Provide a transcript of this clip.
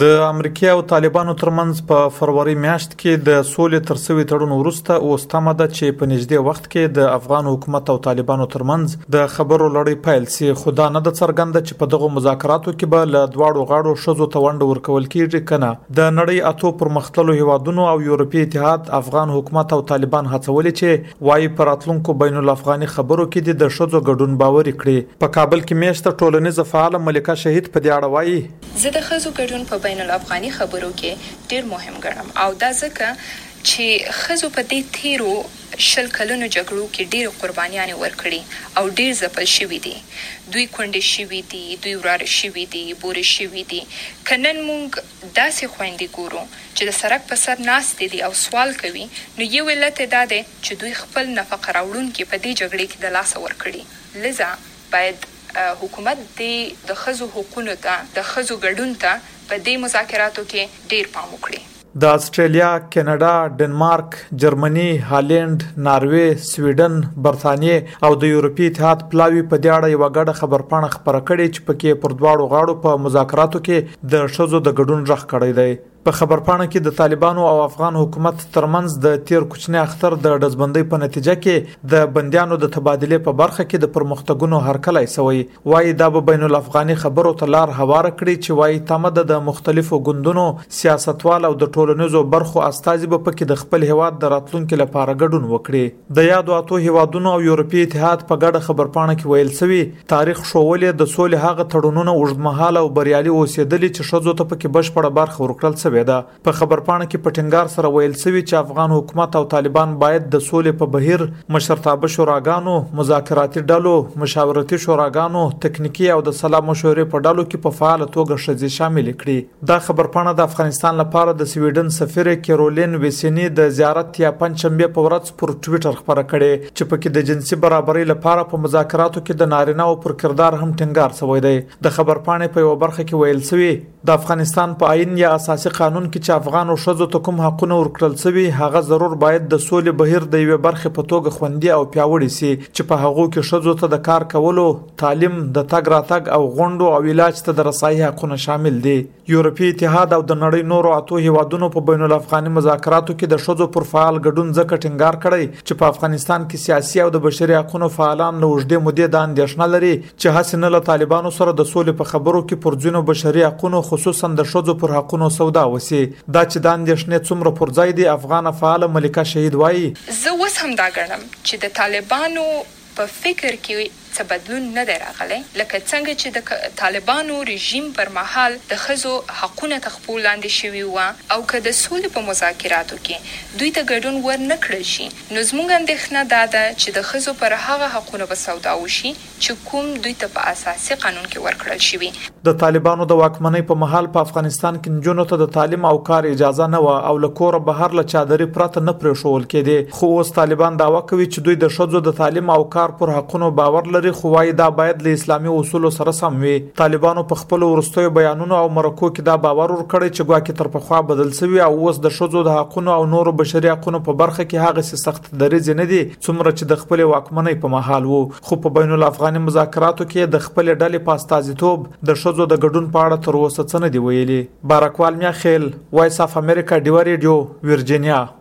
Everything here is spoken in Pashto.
د امریکې او طالبانو ترمنځ په فروری میاشت کې د سولې تر سوي تړون وروسته اوس تمه ده چې په نږدې وخت کې د افغان حکومت او طالبانو ترمنځ د خبرو لړۍ پیل سي خو دا نه د څرګنده چې په دغه مذاکراتو کې به له دواړو غاړو شزو توند ورکول کیږي کنه د نړۍ اتو پرمختللو هیوادونو او یورپی اتحاد افغان حکومت او طالبان هڅولې چې وايي پراتلونکو بین الافغاني خبرو کې د شزو ګډون باور کړي په کابل کې میشته ټولنیز فعال ملکه شهید په دې اړه وایي زه د ښځو ګډون په بین الافغاني خبرو کې ډېر مهم ګڼم او دا ځکه چې ښځو په دې تېرو شل کلنو جګړو کې ډېرې قربانیانې ورکړي او ډېر ځپل شوي دي، دوی کونډې شوي دي، دوی وراره شوي دي، بورې شوي دي، که نن موږ داسې خویندې ګورو چې د سرک په سر ناستې دي او سوال کوي نو یو علت یې دا دی چې دوی خپل نفقه راوړونکي په دې جګړې کې د لاسه ورکړي لذا باید حکومت دې د ښځو حقونو ته، د ښځو ګډون ته په دې مذاکراتو کې ډېر پام وکړي. د اسټرالیا، کاناډا، ډنمارک، جرمني، هالینډ، ناروې، سویډن، برتانیې او د یورپي اتحاد پلاوي په دې اړه یوه ګډه خبرپاڼه خپره کړې چې پکې یې پر دواړو غاړو په مذاکراتو کې د ښځو د ګډون غږ کړی دی. په خبرپاڼه کې د طالبانو او افغان حکومت ترمنځ د تیر کوچنی اختر د دزبندۍ په نتیجه کې د بندیانو د تبادله په برخه کې د پرمختګونو هرکلای سوی وایي دا به بین الافغاني خبرو ته لار هواره کړي چې وایي تمه ده د مختلفو ګوندونو سیاستوال او د ټولنیزو برخو استازي به پکې د خپل هواد د راتلونکو لپاره ګډون وکړي د یادو اتو هیوادونو او یورپي اتحاد په ګډه خبرپاڼه کې ویل شوی تاریخ ښوولې د سولې هغه تړونونه اوږدمهاله او بریالي اوسېدلي چې ښځو ته پکې بشپړه برخه ورکړل شوې ده په خبرپاڼه کې په ټینګار سره ویل شوی چې افغان حکومت او طالبان باید د سولې په بهیر مشرتابه شوراګانو مذاکراتي ډلو مشاورتي شوراګانو تکنیکي او د سلا مشورې په ډلو کې په فعاله توګه ښځې شاملې کړي دا خبرپاڼه د افغانستان لپاره د سویډن سفیر کیرولین ویسینی د زیارت یا پنځشنبه په ورځ پر ټویټر خبره کړې چې پکې د جنسي برابرۍ لپاره په مذاکراتو کې د نارینه او پر کردار هم ټینګار شوی دی د خبرپاڼې په یو برخه کې ویل شوی د افغانستان په آئین یا اساسي قانون کې چې افغان او شذو ته کوم حقونه ورکړل شوی هغه ضرور باید د سولې بهیر د یوې برخې په توګه خوندي او پیاوړي شي چې په هغه کې شذو ته د کار کولو تعلیم، د تګ راتګ او غونډو او علاج ته د رسایي حقونه شامل دي. یورپي اتحاد او د نړۍ نورو اتو هیوادونو په بین الافغاني مذاکراتو کې د ښځو پر فعال ګډون ځکه ټینګار کړی چې په افغانستان کې سیاسي او د بشري حقونو فعالان له اوږدې مودې دا اندېښنه لري چې هسې نه له طالبانو سره د سولې په خبرو کې پر ځینو بشري حقونو خصوصا د ښځو پر حقونو سودا وشي دا چې دا اندېښنې څومره پر ځای دي افغانه فعاله ملکه شهید وایي زه اوس هم دا ګڼم چې د طالبانو په فکر کې څه بدلون نه دی راغلی، لکه څنګه چې د طالبانو رژیم پر مهال د ښځو حقونه تر پښو لاندې شوي وه او که د سولې په مذاکراتو کې دوی ته ګډون ور نه کړل شي، نو زموږ اندېښنه دا ده چې د ښځو پر هغه حقونو به سودا وشي چې کوم دوی ته په اساسي قانون کې ورکړل شوي. د طالبانو د واکمنۍ په مهال په افغانستان کې نجونو ته د تعلیم او کار اجازه نه و او له کوره بهر له چادري پرته نه پرېښول کېدې خو اوس طالبان داوا کوي چې دوی د ښځو د تعلیم او کار پر حقونو باور لري خو وايي دا باید له اسلامي اصولو سره سم وي طالبانو په خپل ورستیو بیانونو او مرکو کې دا باور ورکړی چې ګواکې تر پخوا بدل شوی او اوس د ښځو د حقونو او نورو بشري حقونو په برخه کې هغه سي سخت دریځ نه دي څومره چې د خپل واکمنۍ په مهال وو خو په بین الافغاني مذاکراتو کې د خپل ډلې په استازیتوب د ښځو د ګډون په اړه تر اوسه څه نه دی ویلي بارکوال میاخیل وایس اف امریکا ډیوه ریډیو ویرجینیا